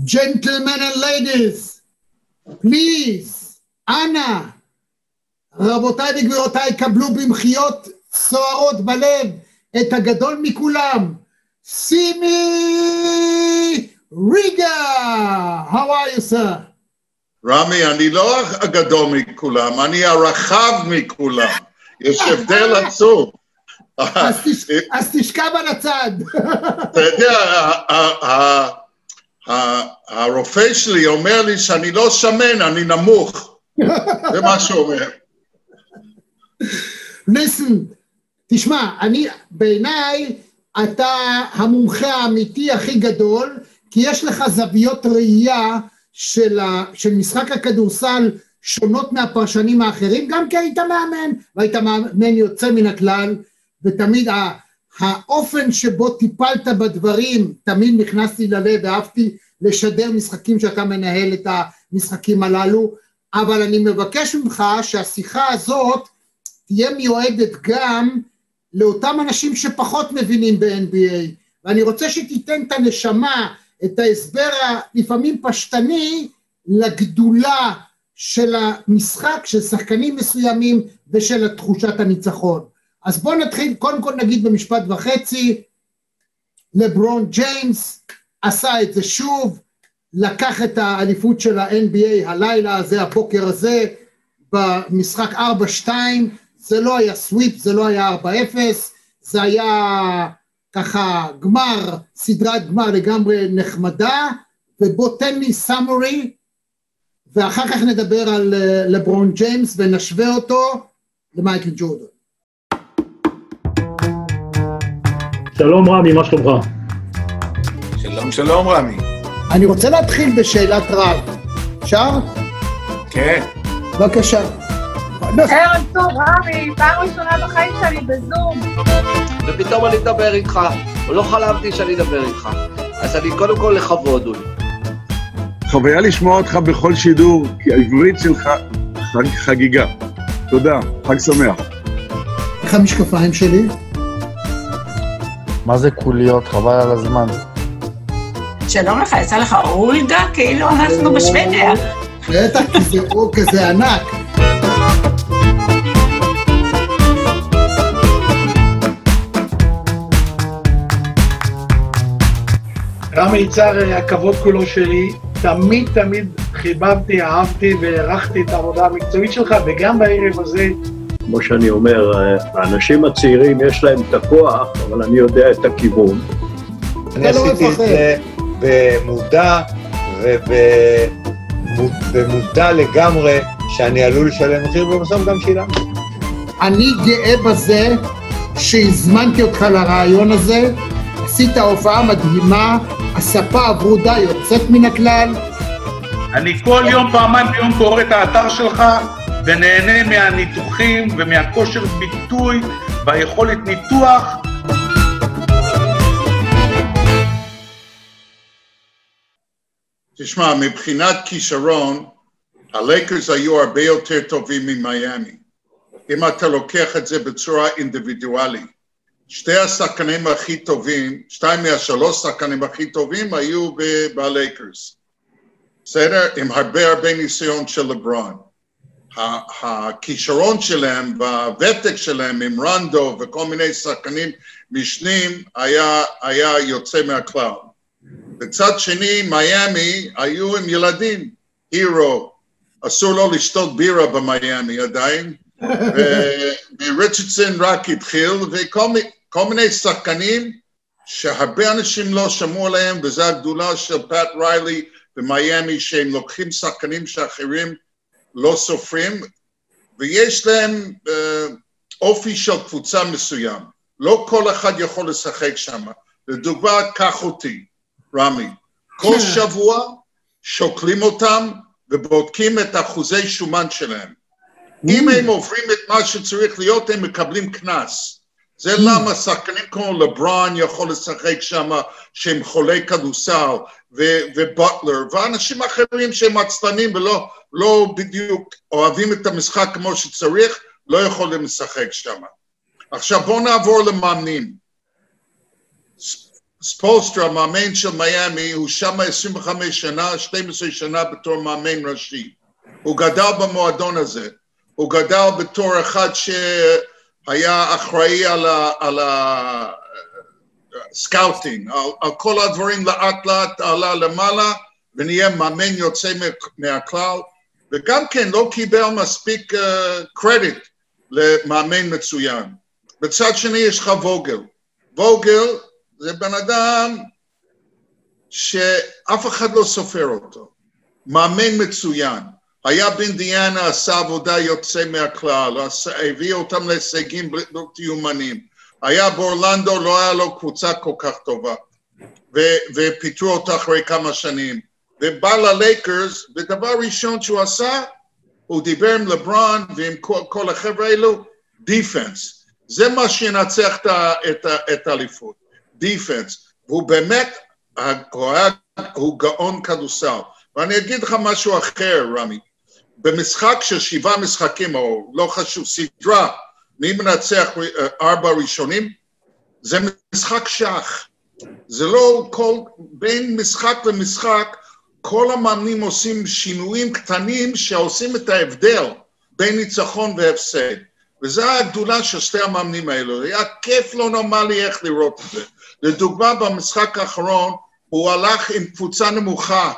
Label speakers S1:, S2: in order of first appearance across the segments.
S1: Gentlemen and ladies, please, אנא, רבותיי וגבירותיי, קבלו במחיות סוערות בלב את הגדול מכולם, סימי ריגה! How are you, sir?
S2: רמי, אני לא הגדול מכולם, אני הרחב מכולם. יש הבדל עצום.
S1: אז תשכב על הצד.
S2: אתה יודע, הרופא שלי אומר לי שאני לא שמן, אני נמוך. זה מה שהוא אומר.
S1: ליסן, תשמע, אני, בעיניי אתה המומחה האמיתי הכי גדול, כי יש לך זוויות ראייה של, ה, של משחק הכדורסל שונות מהפרשנים האחרים, גם כי היית מאמן, והיית מאמן יוצא מן הכלל, ותמיד האופן שבו טיפלת בדברים תמיד נכנס לי ללב ואהבתי לשדר משחקים שאתה מנהל את המשחקים הללו, אבל אני מבקש ממך שהשיחה הזאת תהיה מיועדת גם לאותם אנשים שפחות מבינים ב-NBA, ואני רוצה שתיתן את הנשמה, את ההסבר הלפעמים פשטני, לגדולה של המשחק, של שחקנים מסוימים ושל תחושת הניצחון. אז בואו נתחיל, קודם כל נגיד במשפט וחצי, לברון ג'יימס עשה את זה שוב, לקח את האליפות של ה-NBA הלילה הזה, הבוקר הזה, במשחק 4-2, זה לא היה sweep, זה לא היה 4-0, זה היה ככה גמר, סדרת גמר לגמרי נחמדה, ובוא תן לי summary, ואחר כך נדבר על אה, לברון ג'יימס ונשווה אותו למייקל ג'ורדן.
S3: שלום רמי, מה שלומך?
S2: שלום שלום רמי.
S1: אני רוצה להתחיל בשאלת רב. אפשר?
S2: כן.
S1: בבקשה.
S4: ערב טוב, רמי, פעם ראשונה בחיים שלי בזום.
S5: ופתאום אני אדבר איתך, לא חלמתי שאני אדבר איתך. אז אני קודם כל לכבוד, אולי.
S6: חוויה לשמוע אותך בכל שידור, כי העברית שלך חגיגה. תודה, חג שמח.
S1: איך המשקפיים שלי?
S7: מה זה קוליות? חבל על הזמן.
S4: שלום לך, יצא לך אולגה? כאילו אנחנו בשוודיה.
S1: בטח, כי זה אור כזה ענק.
S3: רמי יצהר, הכבוד כולו שלי, תמיד תמיד חיבבתי, אהבתי והערכתי את העבודה המקצועית שלך, וגם בערב הזה
S8: כמו שאני אומר, האנשים הצעירים יש להם את הכוח, אבל אני יודע את הכיוון.
S9: אני עשיתי את זה במודע ובמודע לגמרי שאני עלול לשלם מחיר, ובסוף גם שילמתי.
S1: אני גאה בזה שהזמנתי אותך לרעיון הזה, עשית הופעה מדהימה, הספה הברודה יוצאת מן הכלל.
S10: אני כל יום, פעמיים ביום קורא את האתר שלך, ונהנה מהניתוחים ומהכושר ביטוי והיכולת ניתוח.
S2: תשמע, מבחינת כישרון, הלייקרס היו הרבה יותר טובים ממיאמי. אם אתה לוקח את זה בצורה אינדיבידואלית. שתי השחקנים הכי טובים, שתיים מהשלוש שחקנים הכי טובים היו בלייקרס. בסדר? עם הרבה הרבה ניסיון של לברון. הכישרון שלהם והוותק שלהם עם רנדו וכל מיני שחקנים משנים היה, היה יוצא מהכלל. בצד שני, מיאמי היו עם ילדים, הירו, אסור לו לשתות בירה במיאמי עדיין, וריצ'רדסון רק התחיל, וכל מיני שחקנים שהרבה אנשים לא שמעו עליהם, וזו הגדולה של פאט ריילי במיאמי, שהם לוקחים שחקנים שאחרים לא סופרים, ויש להם אה, אופי של קבוצה מסוים. לא כל אחד יכול לשחק שם. לדוגמה, קח אותי, רמי. כל כן. שבוע שוקלים אותם ובודקים את אחוזי שומן שלהם. אם הם עוברים את מה שצריך להיות, הם מקבלים קנס. זה למה שחקנים כמו לברון יכול לשחק שם, שהם חולי כדורסל, ובוטלר, ואנשים אחרים שהם עצלנים ולא לא בדיוק אוהבים את המשחק כמו שצריך, לא יכולים לשחק שם. עכשיו בואו נעבור למאמנים. ספולסטרה, מאמן של מיאמי, הוא שם 25 שנה, 12 שנה בתור מאמן ראשי. הוא גדל במועדון הזה. הוא גדל בתור אחד שהיה אחראי על ה... על ה... scouting, על, על כל הדברים לאט לאט עלה למעלה ונהיה מאמן יוצא מהכלל וגם כן לא קיבל מספיק קרדיט אה, למאמן מצוין. בצד שני יש לך ווגל. ווגל זה בן אדם שאף אחד לא סופר אותו. מאמן מצוין. היה באינדיאנה, עשה עבודה יוצא מהכלל, הביא אותם להישגים בלתי יומנים. היה באורלנדו, לא היה לו קבוצה כל כך טובה, ו- ופיטרו אותה אחרי כמה שנים. ובא ללייקרס, ודבר ראשון שהוא עשה, הוא דיבר עם לברון ועם כל, כל החבר'ה האלו, דיפנס. זה מה שינצח את האליפות, דיפנס. והוא באמת, הוא, היה, הוא גאון כדורסל. ואני אגיד לך משהו אחר, רמי. במשחק של שבעה משחקים, או לא חשוב, סדרה, מי מנצח ארבע ראשונים? זה משחק שח. זה לא כל, בין משחק למשחק, כל המאמנים עושים שינויים קטנים שעושים את ההבדל בין ניצחון והפסד. וזו הגדולה של שתי המאמנים האלו. היה כיף לא נורמלי איך לראות את זה. לדוגמה, במשחק האחרון, הוא הלך עם קבוצה נמוכה,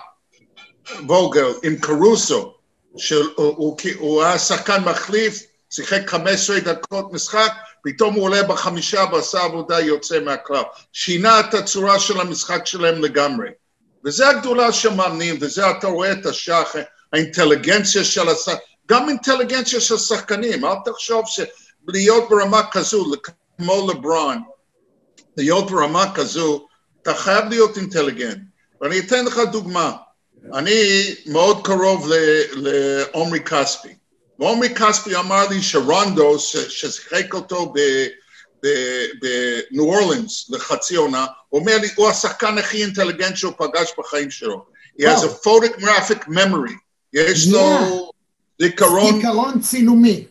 S2: ווגל, עם קרוסו, שהוא הוא, הוא היה שחקן מחליף, שיחק 15 דקות משחק, פתאום הוא עולה בחמישה ועשה עבודה יוצא מהכלל. שינה את הצורה של המשחק שלהם לגמרי. וזה הגדולה של מאמנים, וזה אתה רואה את השח, האינטליגנציה של השחקנים, גם אינטליגנציה של שחקנים, אל תחשוב שלהיות ברמה כזו, כמו לברון, להיות ברמה כזו, אתה חייב להיות אינטליגנט. ואני אתן לך דוגמה. אני מאוד קרוב לעומרי כספי. ועומרי כספי אמר לי שרונדו, ששיחק אותו בניו אורלינס לחצי עונה, הוא אומר לי, הוא השחקן הכי אינטליגנט שהוא פגש בחיים שלו. He has a photographic memory. יש לו זיכרון...
S1: זיכרון צילומי.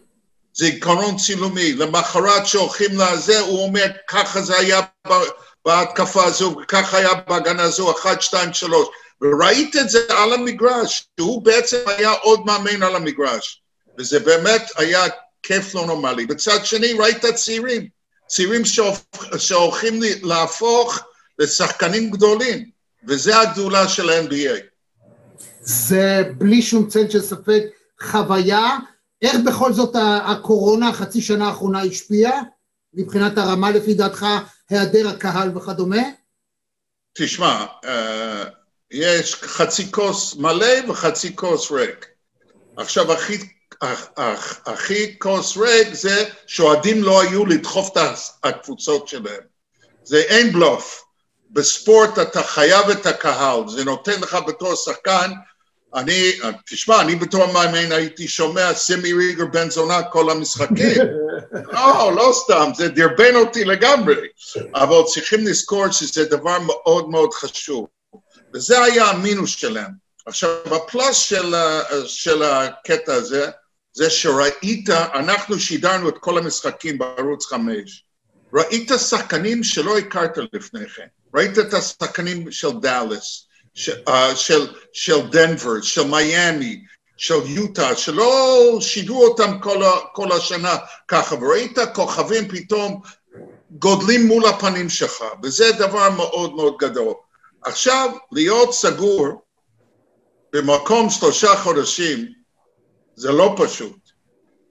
S2: זיכרון צילומי. למחרת שהולכים לזה, הוא אומר, ככה זה היה בהתקפה הזו, וככה היה בהגנה הזו, אחת, שתיים, שלוש. וראית את זה על המגרש, שהוא בעצם היה עוד מאמן על המגרש. וזה באמת היה כיף לא נורמלי. בצד שני, ראית צעירים, צעירים שהולכים להפוך לשחקנים גדולים, וזה הגדולה של ה-NBA.
S1: זה בלי שום צל של ספק חוויה. איך בכל זאת הקורונה, החצי שנה האחרונה השפיעה? מבחינת הרמה לפי דעתך, היעדר הקהל וכדומה?
S2: תשמע, יש חצי כוס מלא וחצי כוס ריק. עכשיו, הכי, הכי כוס ריק זה שאוהדים לא היו לדחוף את הקבוצות שלהם. זה אין בלוף. בספורט אתה חייב את הקהל, זה נותן לך בתור שחקן, אני, תשמע, אני בתור מאמן הייתי שומע סימי ריגר בן זונה כל המשחקים. לא, לא סתם, זה דרבן אותי לגמרי. אבל צריכים לזכור שזה דבר מאוד מאוד חשוב. וזה היה המינוס שלהם. עכשיו, הפלוס של, של הקטע הזה, זה שראית, אנחנו שידרנו את כל המשחקים בערוץ חמש. ראית שחקנים שלא הכרת לפני כן. ראית את השחקנים של דאלאס, של, uh, של, של דנבר, של מיאמי, של יוטה, שלא שידרו אותם כל, כל השנה ככה, וראית כוכבים פתאום גודלים מול הפנים שלך, וזה דבר מאוד מאוד גדול. עכשיו, להיות סגור במקום שלושה חודשים זה לא פשוט.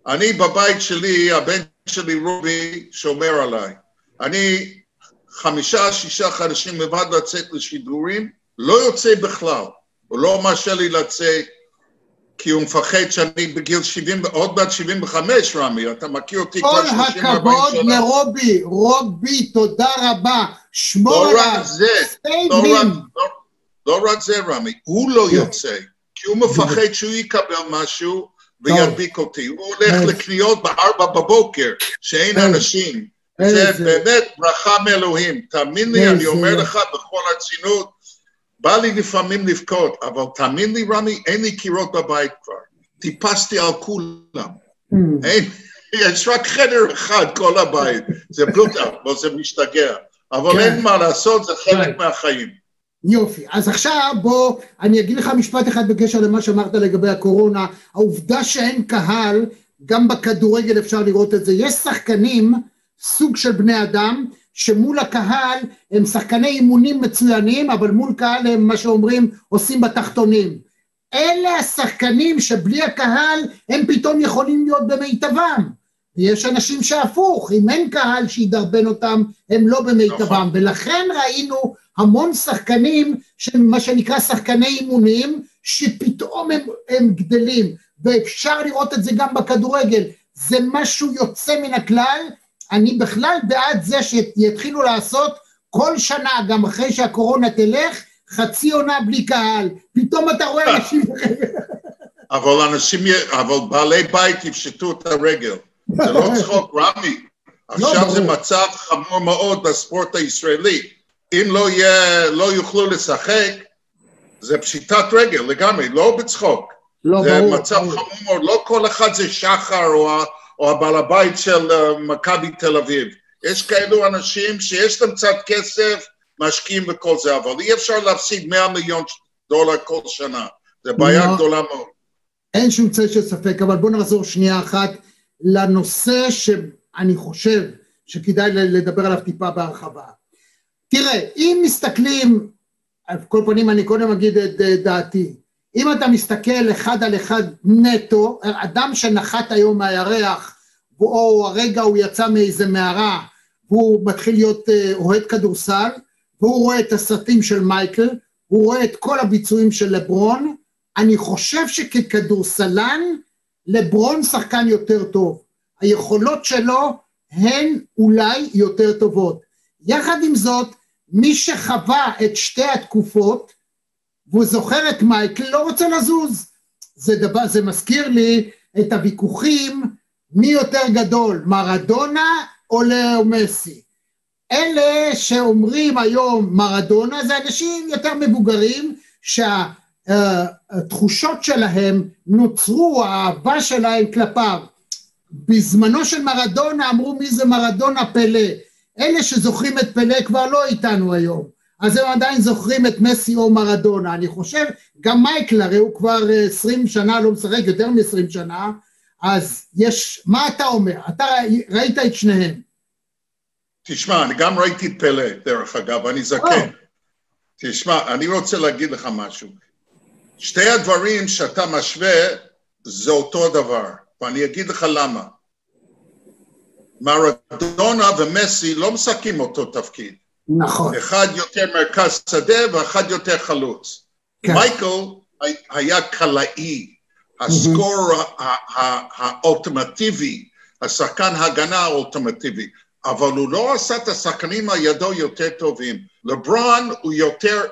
S2: אני בבית שלי, הבן שלי רובי שומר עליי. אני חמישה, שישה חודשים לבד לצאת לשידורים, לא יוצא בכלל. הוא לא מרשה לי לצאת כי הוא מפחד שאני בגיל 70, עוד מעט 75, רמי, אתה מכיר אותי כבר 30-40
S1: שנה. כל הכבוד לרובי, רובי, תודה רבה. שמור
S2: לא
S1: עליו.
S2: רק זה, לא רק, לא, לא רק זה, רמי, הוא לא יוצא, כי הוא מפחד שהוא יקבל משהו וידביק אותי. הוא הולך לקניות בארבע בבוקר, שאין אנשים. זה באמת ברכה מאלוהים. תאמין לי, אני אומר לך בכל הרצינות, בא לי לפעמים לבכות, אבל תאמין לי, רמי, אין לי קירות בבית כבר. טיפסתי על כולם. אין, יש רק חדר אחד כל הבית. זה בלוטה, אבל זה משתגע. אבל
S1: כן.
S2: אין מה לעשות, זה. חלק מהחיים.
S1: יופי, אז עכשיו בוא, אני אגיד לך משפט אחד בקשר למה שאמרת לגבי הקורונה, העובדה שאין קהל, גם בכדורגל אפשר לראות את זה, יש שחקנים, סוג של בני אדם, שמול הקהל הם שחקני אימונים מצוינים, אבל מול קהל הם מה שאומרים עושים בתחתונים. אלה השחקנים שבלי הקהל הם פתאום יכולים להיות במיטבם. ויש אנשים שהפוך, אם אין קהל שידרבן אותם, הם לא במיטבם,
S2: נכון.
S1: ולכן ראינו המון שחקנים, מה שנקרא שחקני אימונים, שפתאום הם, הם גדלים, ואפשר לראות את זה גם בכדורגל, זה משהו יוצא מן הכלל, אני בכלל בעד זה שיתחילו לעשות כל שנה, גם אחרי שהקורונה תלך, חצי עונה בלי קהל, פתאום אתה רואה אנשים...
S2: אבל אנשים, אבל בעלי בית יפשטו את הרגל. זה לא צחוק, רמי. עכשיו
S1: ברור.
S2: זה מצב חמור מאוד בספורט הישראלי. אם לא יהיה, לא יוכלו לשחק, זה פשיטת רגל לגמרי, לא בצחוק.
S1: לא,
S2: זה
S1: ברור,
S2: מצב
S1: ברור.
S2: חמור מאוד, לא כל אחד זה שחר או, או הבעל הבית של אה, מכבי תל אביב. יש כאלו אנשים שיש להם קצת כסף, משקיעים וכל זה, אבל אי אפשר להפסיד 100 מיליון דולר כל שנה. זה בעיה
S1: לא.
S2: גדולה מאוד.
S1: אין שום צל של ספק, אבל בואו נחזור שנייה אחת לנושא שאני חושב שכדאי לדבר עליו טיפה בהרחבה. תראה, אם מסתכלים, על כל פנים אני קודם אגיד את דעתי, אם אתה מסתכל אחד על אחד נטו, אדם שנחת היום מהירח, או הרגע הוא יצא מאיזה מערה, והוא מתחיל להיות אה, אוהד כדורסל, והוא רואה את הסרטים של מייקל, הוא רואה את כל הביצועים של לברון, אני חושב שככדורסלן, לברון שחקן יותר טוב. היכולות שלו הן אולי יותר טובות. יחד עם זאת, מי שחווה את שתי התקופות, והוא זוכר את מייקל, לא רוצה לזוז. זה, דבר, זה מזכיר לי את הוויכוחים מי יותר גדול, מרדונה או לאו מסי. אלה שאומרים היום מרדונה זה אנשים יותר מבוגרים שהתחושות שלהם נוצרו, האהבה שלהם כלפיו. בזמנו של מרדונה אמרו מי זה מרדונה פלא. אלה שזוכרים את פלא כבר לא איתנו היום. אז הם עדיין זוכרים את מסי או מרדונה. אני חושב, גם מייקל הרי הוא כבר אה, 20 שנה לא משחק, יותר מ-20 שנה, אז יש, מה אתה אומר? אתה ראי- ראית את שניהם.
S2: תשמע, אני גם ראיתי את פלא, דרך אגב, אני זקן. תשמע, אני רוצה להגיד לך משהו. שתי הדברים שאתה משווה זה אותו דבר, ואני אגיד לך למה. מרדונה ומסי לא משחקים אותו תפקיד.
S1: נכון.
S2: אחד יותר מרכז שדה ואחד יותר חלוץ.
S1: כן.
S2: מייקל הי- היה קלעי, הסקור האולטימטיבי, השחקן הגנה האולטימטיבי, אבל הוא לא עשה את השחקנים על ידו יותר טובים. לברון הוא יותר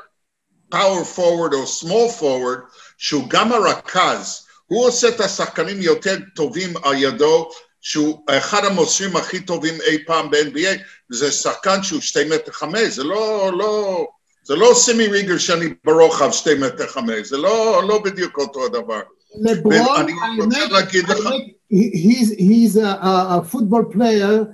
S2: פאוור פורוורד או סמול פורוורד, שהוא גם הרכז, הוא עושה את השחקנים יותר טובים על ידו, שהוא אחד המוסרים הכי טובים אי פעם ב-NBA, וזה שחקן שהוא שתי מטר חמש, זה לא, לא, זה לא סימי ריגר שאני ברוחב שתי מטר חמש, זה לא, לא בדיוק אותו הדבר.
S1: לברון,
S2: אני רוצה
S1: האמת,
S2: להגיד לך-
S1: האמת, he- he's, he's a, a, a football player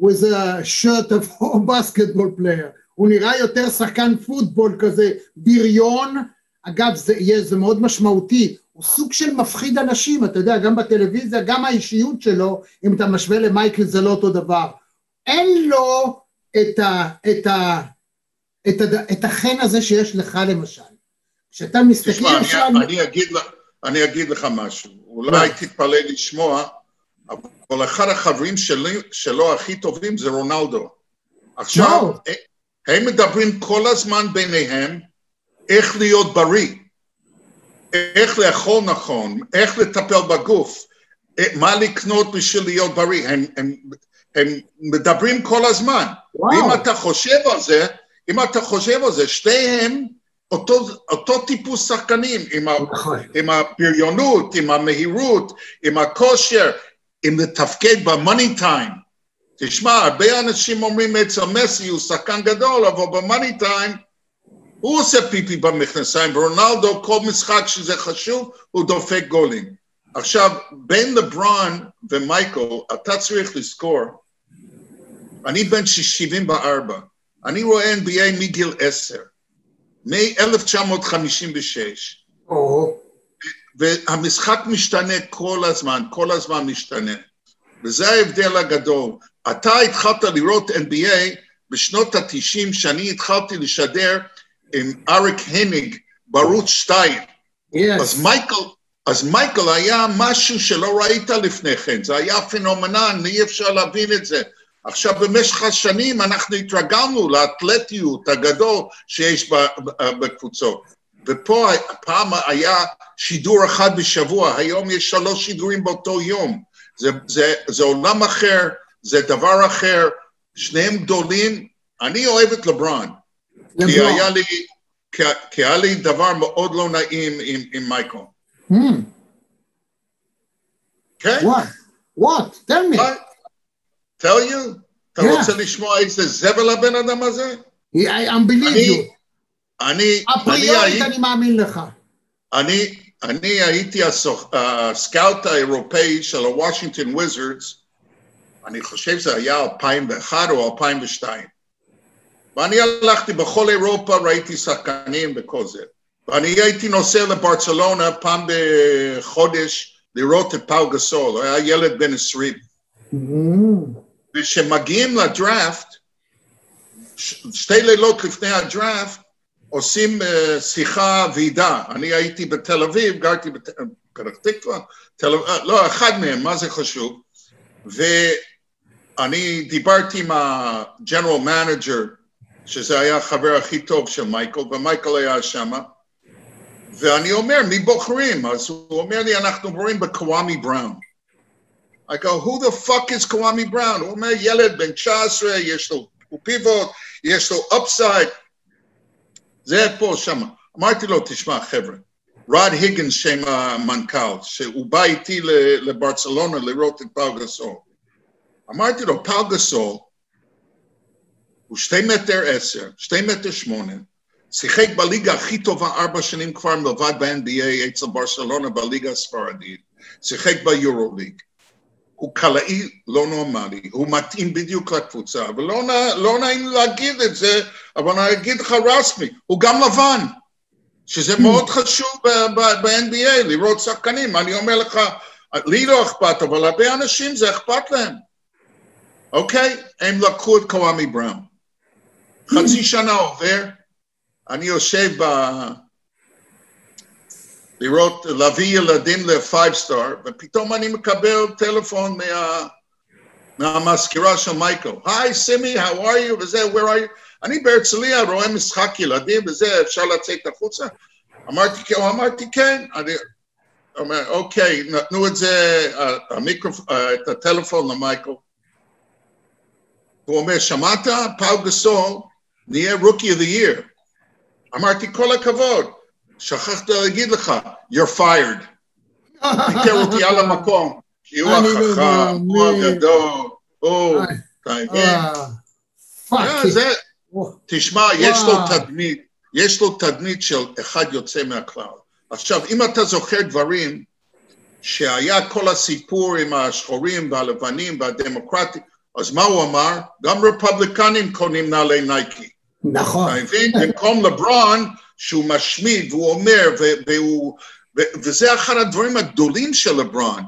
S1: with a shirt of a basketball player. הוא נראה יותר שחקן פוטבול כזה, בריון. אגב, זה, זה מאוד משמעותי. הוא סוג של מפחיד אנשים, אתה יודע, גם בטלוויזיה, גם האישיות שלו, אם אתה משווה למייקל זה לא אותו דבר. אין לו את, ה, את, ה, את, ה, את החן הזה שיש לך למשל. כשאתה מסתכל
S2: תשמע. אני, אני, אגיד, אני אגיד לך משהו, אולי תתפלא לשמוע, אבל אחד החברים שלי, שלו הכי טובים זה רונלדו. עכשיו. הם מדברים כל הזמן ביניהם איך להיות בריא, איך לאכול נכון, איך לטפל בגוף, אה, מה לקנות בשביל להיות בריא, הם, הם, הם מדברים כל הזמן.
S1: וואו.
S2: ואם אתה חושב על זה, אם אתה חושב על זה, שתיהם אותו, אותו טיפוס שחקנים, עם, ה,
S1: נכון.
S2: עם הבריונות, עם המהירות, עם הכושר, עם לתפקד במאני טיים. תשמע, הרבה אנשים אומרים אצל מסי הוא שחקן גדול, אבל במאני טיים הוא עושה פיפי במכנסיים, ורונלדו, כל משחק שזה חשוב, הוא דופק גולים. עכשיו, בין לברון ומייקל, אתה צריך לזכור, אני בן 74, אני רואה NBA מגיל עשר, מ-1956,
S1: או,
S2: והמשחק משתנה כל הזמן, כל הזמן משתנה. וזה ההבדל הגדול. אתה התחלת לראות NBA בשנות ה-90, שאני התחלתי לשדר עם אריק הניג בערוץ 2. אז. מייקל, אז מייקל היה משהו שלא ראית לפני כן, זה היה פנומנן, אי אפשר להבין את זה. עכשיו, במשך השנים אנחנו התרגלנו לאתלטיות הגדול שיש ב- בקבוצות. ופה פעם היה שידור אחד בשבוע, היום יש שלוש שידורים באותו יום. זה, זה, זה עולם אחר, זה דבר אחר, שניהם גדולים. אני אוהב את לברון, כי
S1: לברון.
S2: היה לי, כי, כי היה לי דבר מאוד לא נעים עם, עם מייקל.
S1: Hmm,
S2: כן?
S1: what? What? Tell me.
S2: What? tell you? אתה
S1: Yeah.
S2: רוצה לשמוע איזה זבל הבן אדם הזה?
S1: I I believe
S2: אני,
S1: you.
S2: אני, אני,
S1: אפריורית
S2: הייתי-
S1: אני מאמין לך.
S2: אני, אני הייתי ה scout האירופאי של הוושינגטון וויזרדס, אני חושב שזה היה 2001 או 2002. ואני הלכתי בכל אירופה, ראיתי שחקנים וכל זה. ואני הייתי נוסע לברצלונה פעם בחודש לראות את פאו גסול, הוא היה ילד בן 20.
S1: Hmm,
S2: וכשמגיעים לדראפט, שתי לילות לפני הדראפט, עושים uh, שיחה ועידה. אני הייתי בתל אביב, גרתי בפתח תקווה, תל אה, לא, אחד מהם, מה זה חשוב? ואני דיברתי עם ה general manager, שזה היה החבר הכי טוב של מייקל, ומייקל היה שם, ואני אומר, מי בוחרים? אז הוא אומר לי, אנחנו בוחרים בקוואמי בראון. I go, who the fuck is קוואמי בראון? הוא אומר, ילד בן 19, יש לו פיבוט, יש לו upside. זה פה, שם. אמרתי לו, תשמע, חבר'ה, רד היגנס שם המנכ"ל, שהוא בא איתי לברצלונה לראות את פאו גסול. אמרתי לו, פאו גסול הוא שתי מטר עשר, שתי מטר שמונה, שיחק בליגה הכי טובה ארבע שנים כבר מלבד ב-NBA אצל ברצלונה בליגה הספרדית, שיחק ביורוליג. הוא קלעי לא נורמלי, הוא מתאים בדיוק לקבוצה, ולא לא נעים להגיד את זה, אבל אני אגיד לך רסמי, הוא גם לבן, שזה מאוד חשוב ב- ב- ב-NBA, לראות שחקנים. אני אומר לך, לי לא אכפת, אבל הרבה אנשים זה אכפת להם. אוקיי? הם לקחו את קוואמי בראון. חצי שנה עובר, אני יושב ב... לראות, להביא ילדים לפייב סטאר, ופתאום אני מקבל טלפון מה, מהמזכירה של מייקל. היי, סימי, how are you? וזה, where are you? אני בהרצליה רואה משחק ילדים וזה, אפשר לצאת החוצה? אמרתי, כן, הוא אמרתי, כן. אני אומר, אוקיי, נתנו את זה, המיקרופ... אה, את הטלפון למייקל. הוא אומר, שמעת? פאו גסול נהיה רוקי of the year. אמרתי, כל הכבוד. שכחתי להגיד לך, you're fired. פיטר אותי על המקום, כי הוא
S1: לא
S2: החכם, הוא. הגדול, הוא. אתה מבין? תשמע, יש לו. תדמית, יש לו תדמית של אחד יוצא מהכלל. עכשיו, אם אתה זוכר דברים, שהיה כל הסיפור עם השחורים והלבנים והדמוקרטים, אז מה הוא אמר? גם רפובליקנים קונים נעלי נייקי.
S1: נכון.
S2: אתה מבין? במקום לברון, שהוא משמיד, והוא אומר, והוא, וזה אחד הדברים הגדולים של לברון.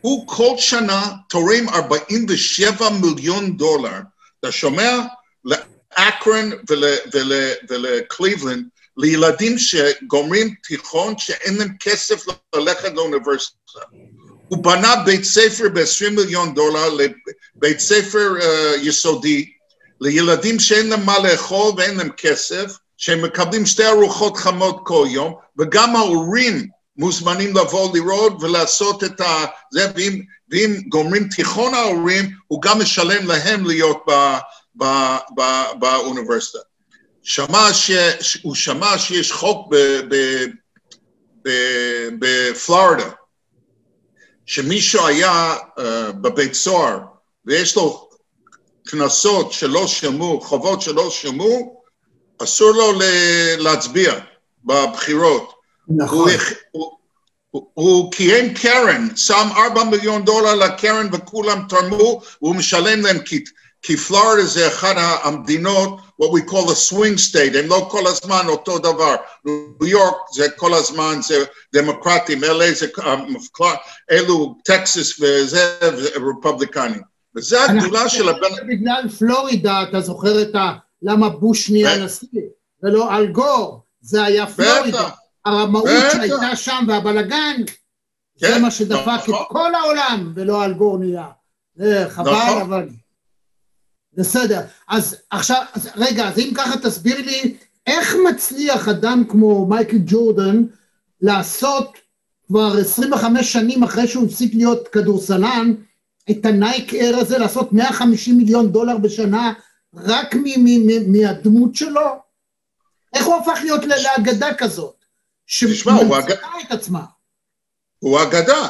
S2: הוא כל שנה תורם 47 מיליון דולר. אתה שומע? ול- ולקליבלנד, לילדים שגומרים תיכון שאין להם כסף ללכת לאוניברסיטה. הוא בנה בית ספר ב-20 מיליון דולר, לבית ספר uh, יסודי, לילדים שאין להם מה לאכול ואין להם כסף, שהם מקבלים שתי ארוחות חמות כל יום, וגם ההורים מוזמנים לבוא לראות ולעשות את ה... זה, ואם, ואם גומרים תיכון ההורים, הוא גם משלם להם להיות ב, ב, ב, באוניברסיטה. שמע ש... הוא שמע שיש חוק ב, ב, ב, בפלורידה, שמישהו היה uh, בבית סוהר ויש לו קנסות שלא שמעו, חובות שלא שמעו, אסור לו להצביע בבחירות.
S1: נכון.
S2: הוא, הוא, הוא, הוא קיים קרן, שם ארבע מיליון דולר לקרן וכולם תרמו, והוא משלם להם כ- כי פלורידה זה אחד המדינות, what we call a swing state, הם לא כל הזמן אותו דבר. ניו יורק זה כל הזמן, זה דמוקרטים, LA זה, אה, אלו טקסס וזה, זה רפובליקנים. וזה הגדולה של הבן...
S1: בגלל פלורידה, אתה זוכר את ה... למה בוש נהיה נשיא, ולא אל גור, זה היה פלורידה. הרמאות שהייתה שם והבלגן, זה
S2: כן,
S1: מה שדפק את
S2: נכון.
S1: כל העולם, ולא אל גור נהיה. חבל,
S2: נכון.
S1: אבל... בסדר. אז עכשיו, רגע, אז אם ככה תסביר לי, איך מצליח אדם כמו מייקל ג'ורדן לעשות כבר 25 שנים אחרי שהוא הפסיק להיות כדורסלן, את הנייק אייר הזה, לעשות 150 מיליון דולר בשנה, רק מהדמות שלו? איך הוא הפך להיות לאגדה כזאת?
S2: תשמע, הוא אג-
S1: שמנציחה את עצמה.
S2: הוא אגדה.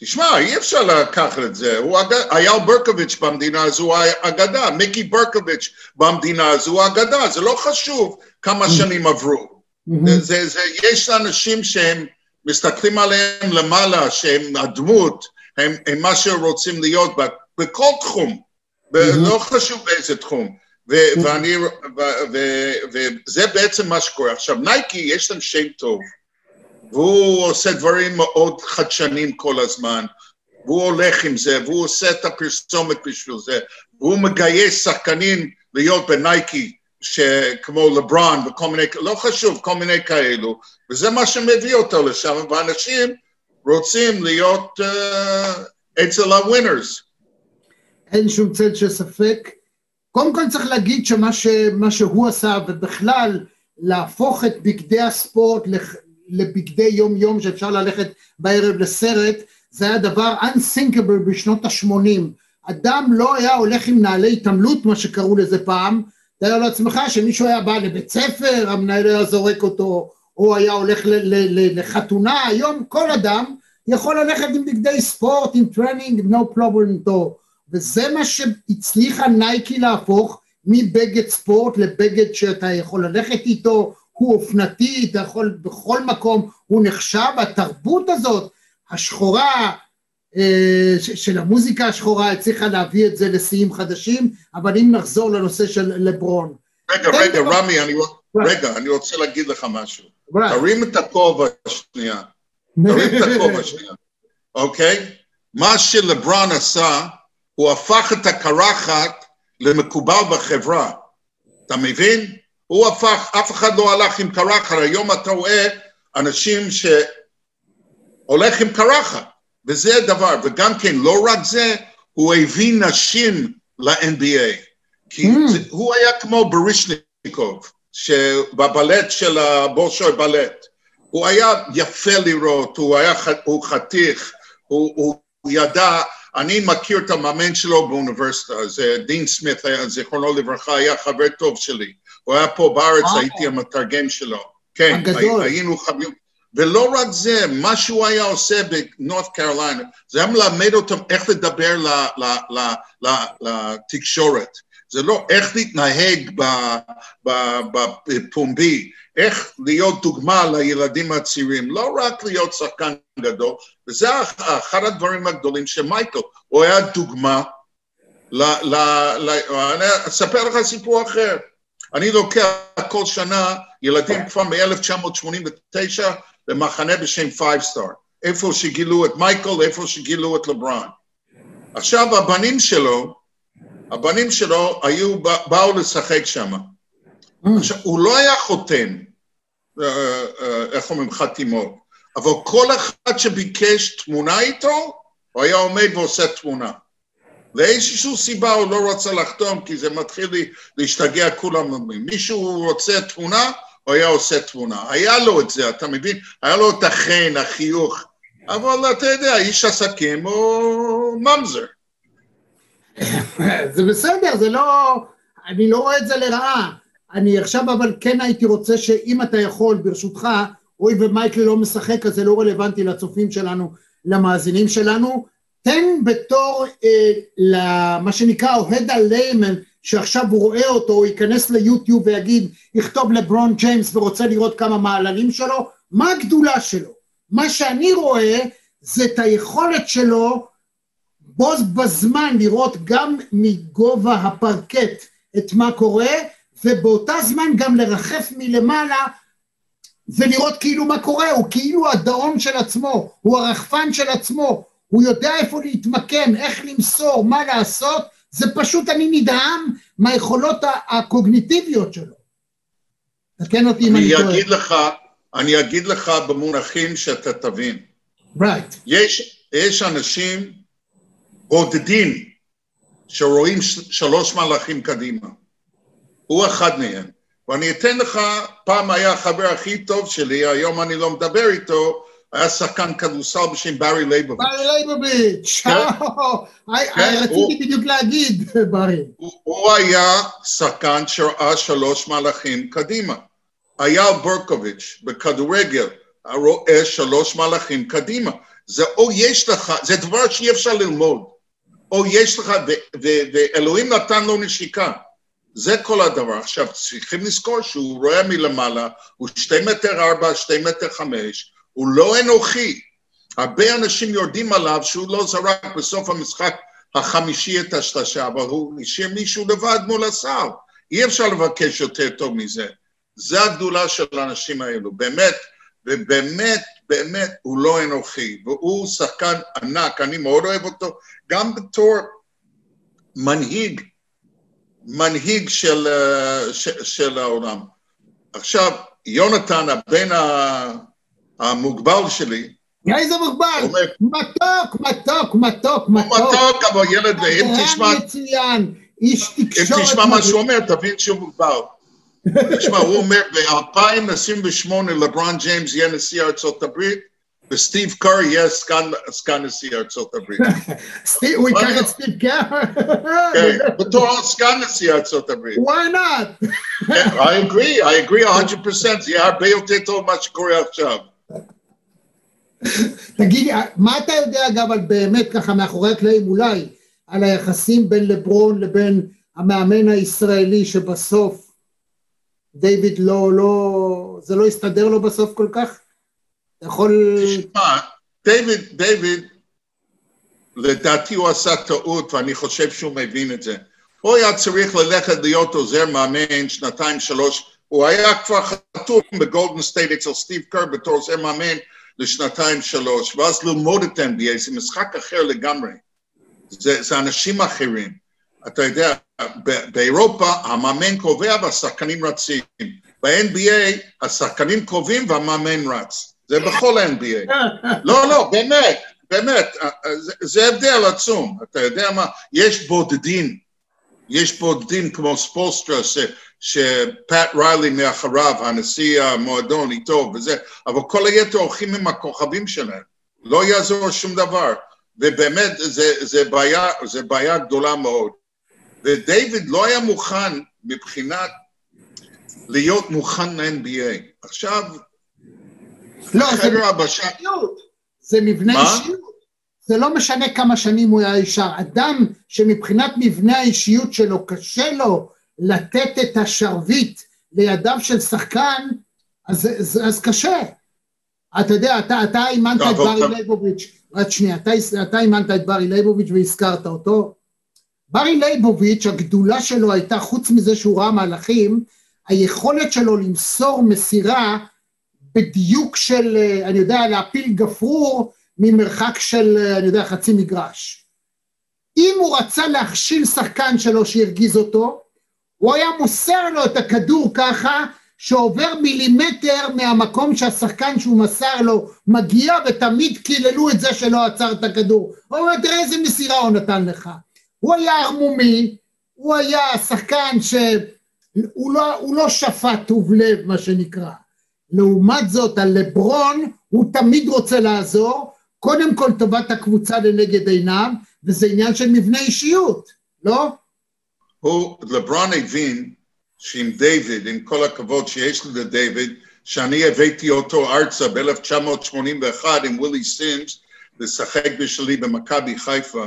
S2: תשמע, אי אפשר לקחת את זה. הוא אגדה. אייל ברקוביץ' במדינה הזו הוא אגדה. מיקי ברקוביץ' במדינה הזו הוא אגדה. זה לא חשוב כמה שנים עברו. זה, זה, זה, יש אנשים שהם מסתכלים עליהם למעלה, שהם הדמות, הם, הם מה שהם רוצים להיות ב- בכל תחום, ב- לא חשוב באיזה תחום. ו- ואני, ו- ו- וזה בעצם מה שקורה. עכשיו, נייקי, יש להם שם טוב, והוא עושה דברים מאוד חדשניים כל הזמן, והוא הולך עם זה, והוא עושה את הפרסומת בשביל זה, והוא מגייס שחקנים להיות בנייקי, שכמו לברון וכל מיני, לא חשוב, כל מיני כאלו, וזה מה שמביא אותו לשם, ואנשים רוצים להיות uh, אצל הווינרס.
S1: אין שום צל של ספק. קודם כל צריך להגיד שמה ש, שהוא עשה, ובכלל להפוך את בגדי הספורט לבגדי יום יום שאפשר ללכת בערב לסרט, זה היה דבר unthinkable בשנות ה-80. אדם לא היה הולך עם נעלי התעמלות, מה שקראו לזה פעם, תאר לעצמך שמישהו היה בא לבית ספר, המנהל היה זורק אותו, או היה הולך ל- ל- ל- לחתונה, היום כל אדם יכול ללכת עם בגדי ספורט, עם טרנינג, no problem איתו. וזה מה שהצליחה נייקי להפוך מבגד ספורט לבגד שאתה יכול ללכת איתו, הוא אופנתי, אתה יכול בכל מקום, הוא נחשב, התרבות הזאת, השחורה, אה, של המוזיקה השחורה, הצליחה להביא את זה לשיאים חדשים, אבל אם נחזור לנושא של לברון.
S2: רגע, רגע,
S1: דבר-
S2: רמי, אני. רגע, אני רוצה להגיד לך משהו. תרים את הכובע שנייה. תרים את הכובע שנייה, אוקיי? מה שלברון עשה, הוא הפך את הקרחת למקובל בחברה. אתה מבין? הוא הפך, אף אחד לא הלך עם קרחת. היום אתה רואה אנשים שהולך עם קרחת, וזה דבר. וגם כן, לא רק זה, הוא הביא נשים ל-NBA. כי
S1: Mm.
S2: זה, הוא היה כמו ברישניקוב, שבבלט של הבולשוי בלט. הוא היה יפה לראות, הוא היה הוא חתיך, הוא, הוא, ידע, אני מכיר את המאמן שלו באוניברסיטה, זה דין סמית, היה, זיכרונו לברכה, היה חבר טוב שלי. הוא היה פה בארץ,
S1: אה.
S2: הייתי המתרגם שלו. כן,
S1: הגדול.
S2: הי- היינו חברים. ולא רק זה, מה שהוא היה עושה בנורת קרוליינה, זה היה מלמד אותם איך לדבר ל- ל- ל- ל- לתקשורת. זה לא איך להתנהג בפומבי, איך להיות דוגמה לילדים הצעירים, לא רק להיות שחקן גדול, וזה אחד הדברים הגדולים של מייקל, הוא היה דוגמה, ל, ל, ל, אני אספר לך סיפור אחר, אני לוקח כל שנה ילדים כבר מ-1989 למחנה בשם Five Star, איפה שגילו את מייקל, איפה שגילו את לברון. עכשיו הבנים שלו, הבנים שלו היו, באו לשחק שם. עכשיו, הוא לא היה חותם, אה, אה, איך אומרים, חתימות, אבל כל אחד שביקש תמונה איתו, הוא היה עומד ועושה תמונה. לאיזושהי סיבה הוא לא רצה לחתום, כי זה מתחיל להשתגע כולם אומרים. מישהו רוצה תמונה, הוא היה עושה תמונה. היה לו את זה, אתה מבין? היה לו את החן, החיוך. אבל אתה יודע, איש עסקים הוא ממזר.
S1: זה בסדר, זה לא... אני לא רואה את זה לרעה. אני עכשיו אבל כן הייתי רוצה שאם אתה יכול, ברשותך, הואיל ומייקל לא משחק, אז זה לא רלוונטי לצופים שלנו, למאזינים שלנו, תן בתור אה, למה שנקרא אוהד הליימן, שעכשיו הוא רואה אותו, הוא ייכנס ליוטיוב ויגיד, יכתוב לברון ג'יימס ורוצה לראות כמה מעללים שלו, מה הגדולה שלו? מה שאני רואה זה את היכולת שלו בו בזמן לראות גם מגובה הפרקט את מה קורה, ובאותה זמן גם לרחף מלמעלה ולראות כאילו מה קורה, הוא כאילו הדאון של עצמו, הוא הרחפן של עצמו, הוא יודע איפה להתמקם, איך למסור, מה לעשות, זה פשוט אני נדהם מהיכולות הקוגניטיביות שלו. תקן אותי אם אני
S2: אני
S1: טועה.
S2: אגיד לך, אני אגיד לך במונחים שאתה תבין.
S1: Right.
S2: יש, יש אנשים בודדים שרואים שלוש מהלכים קדימה. הוא אחד מהם. ואני אתן לך, פעם היה החבר הכי טוב שלי, היום אני לא מדבר איתו, היה שחקן כדורסל בשם ברי לייבוביץ'.
S1: ברי לייבוביץ',
S2: כן.
S1: היי,
S2: כן,
S1: רציתי בדיוק להגיד, ברי.
S2: הוא היה שחקן שראה שלוש מהלכים קדימה. אייל ברקוביץ' בכדורגל רואה שלוש מהלכים קדימה. זה או יש לך, זה דבר שאי אפשר ללמוד, או יש לך, ואלוהים נתן לו נשיקה. זה כל הדבר. עכשיו, צריכים לזכור שהוא רואה מלמעלה, הוא שתי מטר ארבע, שתי מטר חמש, הוא לא אנוכי. הרבה אנשים יורדים עליו שהוא לא זרק בסוף המשחק החמישי את השלושה, אבל הוא השאיר מישהו לבד מול הסל. אי אפשר לבקש יותר טוב מזה. זה הגדולה של האנשים האלו, באמת, ובאמת, באמת, הוא לא אנוכי, והוא שחקן ענק, אני מאוד אוהב אותו, גם בתור מנהיג, מנהיג של, אה, של, של העולם. עכשיו, יונתן, הבן המוגבל שלי,
S1: איזה מוגבל,
S2: אומר,
S1: מתוק, מתוק, מתוק,
S2: הוא
S1: מתוק.
S2: מתוק, אבל ילד, ואם
S1: אברהם
S2: תשמע,
S1: מצוין, איש
S2: אם
S1: תקשורת.
S2: תשמע מה. שהוא אומר, תבין שהוא מוגבל. תשמע, הוא אומר, ב-2028 לברון ג'יימס יהיה נשיא ארצות הברית, וסטיב קר יהיה סגן, נשיא ארצות הברית.
S1: הוא ייקח את סטיב קר?
S2: כן, בתור סגן נשיא ארצות הברית.
S1: why not?
S2: כן, I agree, I agree 100%, זה יהיה הרבה יותר טוב ממה שקורה עכשיו.
S1: תגיד, מה אתה יודע אגב על באמת ככה מאחורי הקלעים אולי, על היחסים בין לברון לבין המאמן הישראלי שבסוף דיוויד לא, לא, זה לא הסתדר לו בסוף כל כך? אתה יכול...
S2: תשמע, דיוויד, דיוויד, לדעתי הוא עשה טעות, ואני חושב שהוא מבין את זה. הוא היה צריך ללכת להיות עוזר מאמן שנתיים, שלוש, הוא היה כבר חתום בגולדן סטייט אצל סטיב קר בתור עוזר מאמן לשנתיים, שלוש, ואז ללמוד את NBA, זה משחק אחר לגמרי. זה, זה אנשים אחרים. אתה יודע, באירופה המאמן קובע והשחקנים רצים. ב-NBA השחקנים קובעים והמאמן רץ. זה בכל ה-NBA. לא, לא, באמת, באמת, אה, אה, זה, זה הבדל עצום. אתה יודע מה? יש בודדים, יש בודדים כמו ספולסטרה, ש, שפאט ריילי מאחריו, הנשיא המועדון איתו וזה, אבל כל היתר הולכים עם הכוכבים שלהם. לא יעזור שום דבר. ובאמת, זה, זה, בעיה, זה בעיה גדולה מאוד. ודייוויד לא היה מוכן מבחינת להיות מוכן ל-NBA. עכשיו,
S1: לא, זה
S2: הבשה...
S1: אישיות, זה מבנה? אישיות. זה לא משנה כמה שנים הוא היה ישר. אדם שמבחינת מבנה האישיות שלו קשה לו לתת את השרביט לידיו של שחקן, אז, אז, אז קשה. אתה יודע, אתה, אתה אימנת
S2: לא,
S1: את ברי ליבוביץ', רק שנייה, אתה, אימנת את ברי ליבוביץ' והזכרת אותו. ברי ליבוביץ', הגדולה שלו הייתה, חוץ מזה שהוא ראה מהלכים, היכולת שלו למסור מסירה בדיוק של, אה, אני יודע, להפיל גפרור ממרחק של, אה, אני יודע, חצי מגרש. אם הוא רצה להכשיל שחקן שלו שהרגיז אותו, הוא היה מוסר לו את הכדור ככה, שעובר מילימטר מהמקום שהשחקן שהוא מסר לו מגיע, ותמיד קיללו את זה שלא עצר את הכדור. הוא אומר, תראה איזה מסירה הוא נתן לך. הוא היה ערמומי, הוא היה שחקן שהוא לא, הוא לא שפט טוב לב, מה שנקרא. לעומת זאת, הלברון, הוא תמיד רוצה לעזור, קודם כל טובת הקבוצה לנגד עיניו, וזה עניין של מבנה אישיות, לא?
S2: הוא, לברון הבין שעם דיוויד, עם כל הכבוד שיש לי לדיוויד, שאני הבאתי אותו ארצה ב-1981 עם ווילי סימס לשחק בשלי במכבי חיפה,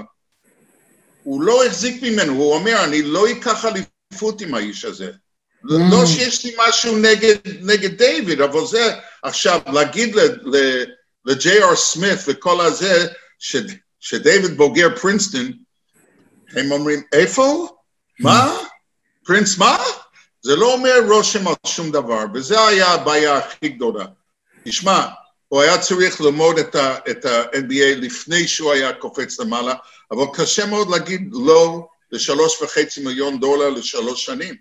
S2: הוא לא החזיק ממנו, הוא אומר, אני לא אקח אליפות עם האיש הזה. לא שיש לי משהו נגד, נגד דיוויד, אבל זה עכשיו, להגיד לג'יי אר סמית וכל הזה, ש, שדייוויד בוגר פרינסטון, הם אומרים, איפה? מה? פרינס מה? זה לא אומר רושם על שום דבר, וזה היה הבעיה הכי גדולה. תשמע, הוא היה צריך ללמוד את ה-NBA לפני שהוא היה קופץ למעלה, אבל קשה מאוד להגיד לא לשלוש וחצי מיליון דולר לשלוש שנים.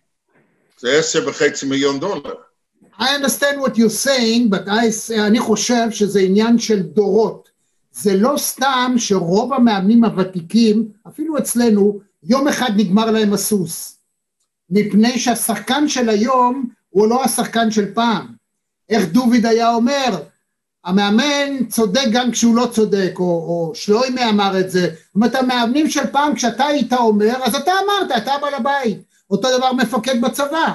S2: זה עשר וחצי מיליון דולר.
S1: I understand what you're saying, but I, אני חושב שזה עניין של דורות. זה לא סתם שרוב המאמנים הוותיקים, אפילו אצלנו, יום אחד נגמר להם הסוס. מפני שהשחקן של היום הוא לא השחקן של פעם. איך דוביד היה אומר, המאמן צודק גם כשהוא לא צודק, או, או שלוימי אמר את זה. זאת אומרת, המאמנים של פעם, כשאתה היית אומר, אז אתה אמרת, אתה בעל הבית. אותו דבר מפקד בצבא.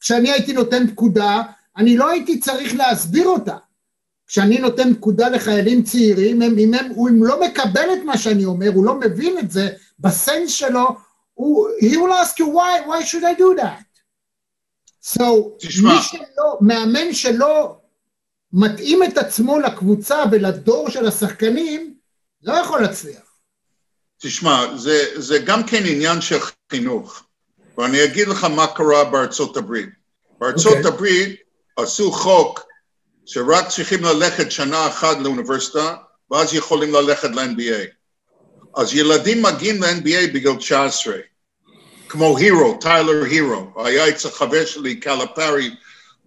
S1: כשאני הייתי נותן פקודה, אני לא הייתי צריך להסביר אותה. כשאני נותן פקודה לחיילים צעירים, הם, אם, הם, אם לא מקבל את מה שאני אומר, הוא לא מבין את זה, בסנס שלו, הוא, he will ask you why, why should I do that? So,
S2: תשמע.
S1: מי שלא, מאמן שלא מתאים את עצמו לקבוצה ולדור של השחקנים, לא יכול להצליח.
S2: תשמע, זה, זה גם כן עניין של חינוך, ואני אגיד לך מה קרה בארצות הברית. בארצות
S1: אוקיי.
S2: okay. הברית עשו חוק שרק צריכים ללכת שנה אחת לאוניברסיטה, ואז יכולים ללכת ל-NBA. אז ילדים מגיעים ל-NBA בגיל 19, כמו הירו, טיילר הירו, היה אצל חבר שלי, קלפרי,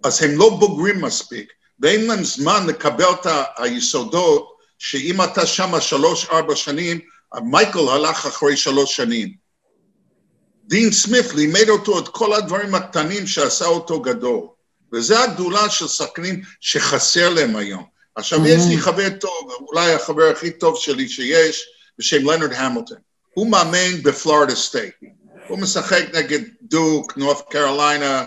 S2: אז הם לא בוגרים מספיק, ואין להם זמן לקבל את היסודות, שאם אתה שמה שלוש-ארבע שנים, מייקל הלך אחרי שלוש שנים. דין סמית לימד אותו את כל הדברים הקטנים שעשה אותו גדול. וזו הגדולה של שחקנים שחסר להם היום. עכשיו, יש לי חבר טוב, אולי החבר הכי טוב שלי שיש, בשם לנרד המילטון. הוא מאמן בפלורידה סטייט. הוא משחק נגד דיוק, נורף קרוליינה,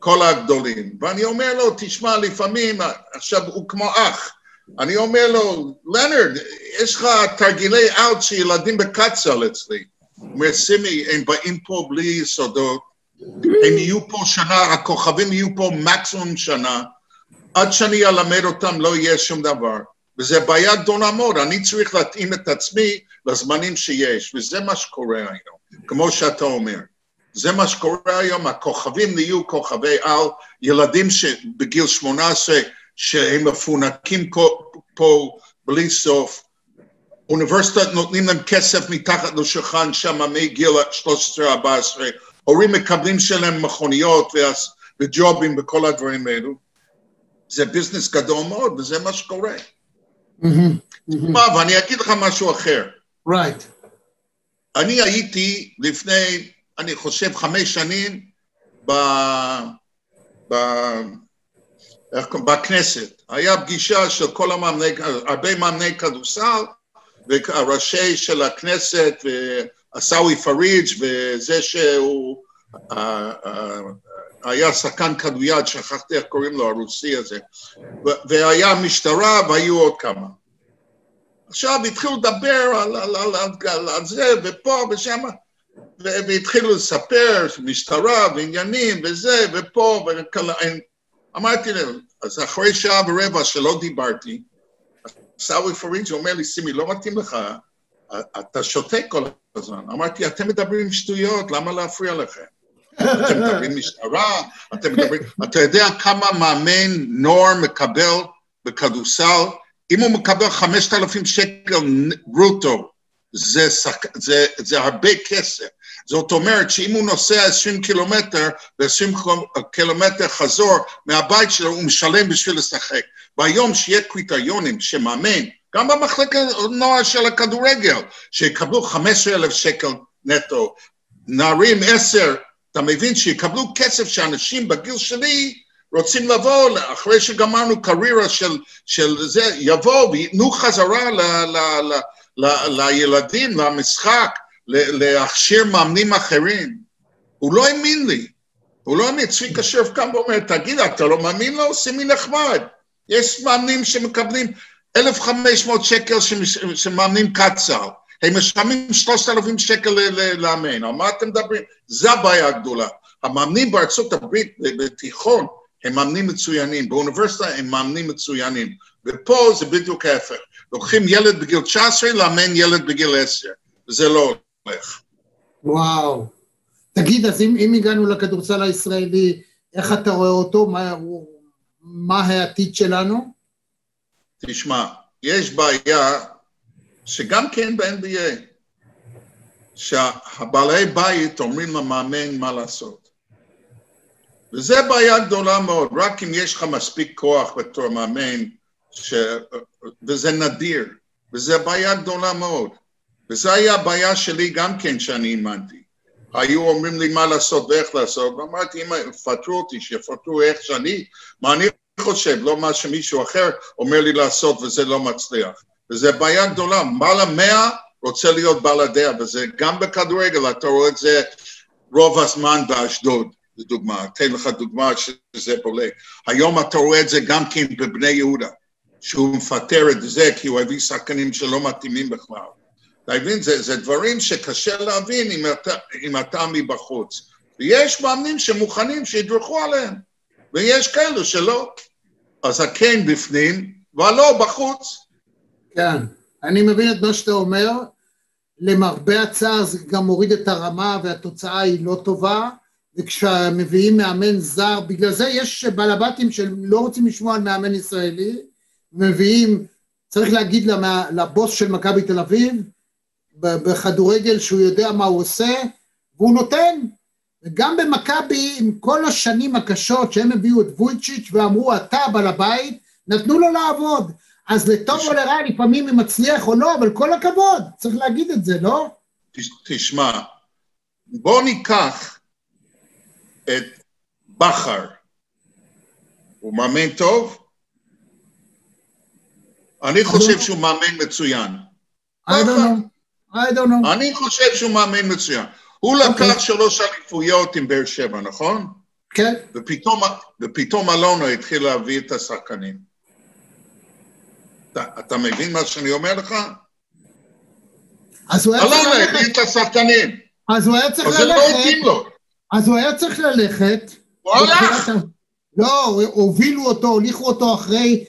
S2: כל הגדולים. ואני אומר לו, תשמע, לפעמים, עכשיו הוא כמו אח. אני אומר לו, לנרד, יש לך תרגילי אאוט שילדים בקצ"ל אצלי. הוא אומר, סימי, הם באים פה בלי יסודות, הם יהיו פה שנה, הכוכבים יהיו פה מקסימום שנה, עד שאני אלמד אותם לא יהיה שום דבר. וזו בעיה גדולה מאוד, אני צריך להתאים את עצמי לזמנים שיש, וזה מה שקורה היום, כמו שאתה אומר. זה מה שקורה היום, הכוכבים נהיו כוכבי על, ילדים שבגיל 18 שהם מפונקים פה, בלי סוף, אוניברסיטת נותנים להם כסף מתחת לשולחן שם מגיל 13-14, הורים מקבלים שלהם מכוניות וג'ובים וכל הדברים האלו. זה ביזנס גדול מאוד וזה מה שקורה. מה, ואני אגיד לך משהו אחר.
S1: Right.
S2: אני הייתי לפני, אני חושב, חמש שנים ב... ב... בכנסת. היה פגישה של כל המאמני, הרבה מאמני כדורסל, והראשי של הכנסת, ועסאווי פריג' וזה שהוא היה שחקן כדויד, שכחתי איך קוראים לו, הרוסי הזה, והיה משטרה והיו עוד כמה. עכשיו התחילו לדבר על, על, על, על, על זה ופה ושם, ו- והתחילו לספר משטרה ועניינים וזה ופה, וכאלה. אמרתי להם, אז אחרי שעה ורבע שלא דיברתי, עיסאווי פריג' אומר לי, סימי, לא מתאים לך, אתה שותק כל הזמן. אמרתי, אתם מדברים שטויות, למה להפריע לכם? אתם מדברים משטרה, אתם מדברים... אתה יודע כמה מאמן נוער מקבל בכדורסל? אם הוא מקבל 5,000 שקל ברוטו, זה, שק... זה, זה הרבה כסף. זאת אומרת שאם הוא נוסע 20 קילומטר ו-20 קילומטר חזור מהבית שלו, הוא משלם בשביל לשחק. והיום שיהיה קריטריונים שמאמן, גם במחלקת נוער של הכדורגל, שיקבלו 15,000 שקל נטו, נערים 10, אתה מבין? שיקבלו כסף שאנשים בגיל שלי רוצים לבוא, אחרי שגמרנו קריירה של, של זה, יבואו וייתנו חזרה ל, ל, ל, ל, לילדים, למשחק, להכשיר מאמנים אחרים. הוא לא האמין לי. הוא לא האמין, צביקה שרף קם ואומר, תגיד, אתה לא מאמין לו? שימי נחמד. יש מאמנים שמקבלים 1,500 שקל שמאמנים קצר. הם משלמים 3,000 שקל לאמן. על מה אתם מדברים? זו הבעיה הגדולה. המאמנים בארצות הברית בתיכון הם מאמנים מצוינים, באוניברסיטה הם מאמנים מצוינים, ופה זה בדיוק ההפך. לוקחים ילד בגיל 19, לאמן ילד בגיל 10, וזה לא הולך.
S1: וואו. תגיד, אז אם, אם הגענו לכדורסל הישראלי, איך אתה רואה אותו? מה, מה העתיד שלנו?
S2: תשמע, יש בעיה שגם כן ב-NBA, שהבעלי בית אומרים למאמן מה לעשות. וזו בעיה גדולה מאוד, רק אם יש לך מספיק כוח בתור מאמן, ש... וזה נדיר, וזו בעיה גדולה מאוד. וזו היה הבעיה שלי גם כן שאני אימנתי. היו אומרים לי מה לעשות ואיך לעשות, ואמרתי, אם יפטרו אותי, שיפטרו איך שאני, מה אני חושב, לא מה שמישהו אחר אומר לי לעשות וזה לא מצליח. וזו בעיה גדולה, בעל המאה רוצה להיות בעל הדעה, וזה גם בכדורגל, אתה רואה את זה רוב הזמן באשדוד, לדוגמה. אתן לך דוגמה שזה בולט. היום אתה רואה את זה גם כן בבני יהודה, שהוא מפטר את זה כי הוא הביא שחקנים שלא מתאימים בכלל. אתה מבין? זה, זה דברים שקשה להבין אם אתה, אם אתה מבחוץ. ויש מאמנים שמוכנים שידרכו עליהם, ויש כאלו שלא. אז הכן בפנים, והלא בחוץ.
S1: כן, אני מבין את מה שאתה אומר. למרבה הצער זה גם מוריד את הרמה והתוצאה היא לא טובה, וכשמביאים מאמן זר, בגלל זה יש בעלבתים שלא רוצים לשמוע על מאמן ישראלי, מביאים, צריך להגיד לבוס של מכבי תל אביב, בכדורגל שהוא יודע מה הוא עושה, והוא נותן. וגם במכבי, עם כל השנים הקשות שהם הביאו את וויצ'יץ' ואמרו, אתה בעל הבית, נתנו לו לעבוד. אז לטוב או לרע, לפעמים אם מצליח או לא, אבל כל הכבוד, צריך להגיד את זה, לא?
S2: תש- תשמע, בוא ניקח את בכר. הוא מאמן טוב? אני חושב שהוא מאמן מצוין.
S1: I don't know, I don't know.
S2: אני חושב שהוא מאמן מצוין. הוא לקח שלוש אליפויות עם באר שבע, נכון?
S1: כן.
S2: ופתאום, ופתאום אלונה התחיל להביא את השחקנים. אתה, אתה מבין מה שאני אומר לך?
S1: אז הוא היה צריך
S2: אלונה הביא
S1: ללכת,
S2: את השחקנים,
S1: אז הוא היה צריך
S2: אז זה לא
S1: ללכת,
S2: התאים לו.
S1: אז הוא היה צריך ללכת.
S2: הוא הלך.
S1: לא, הובילו אותו, הוליכו אותו אחרי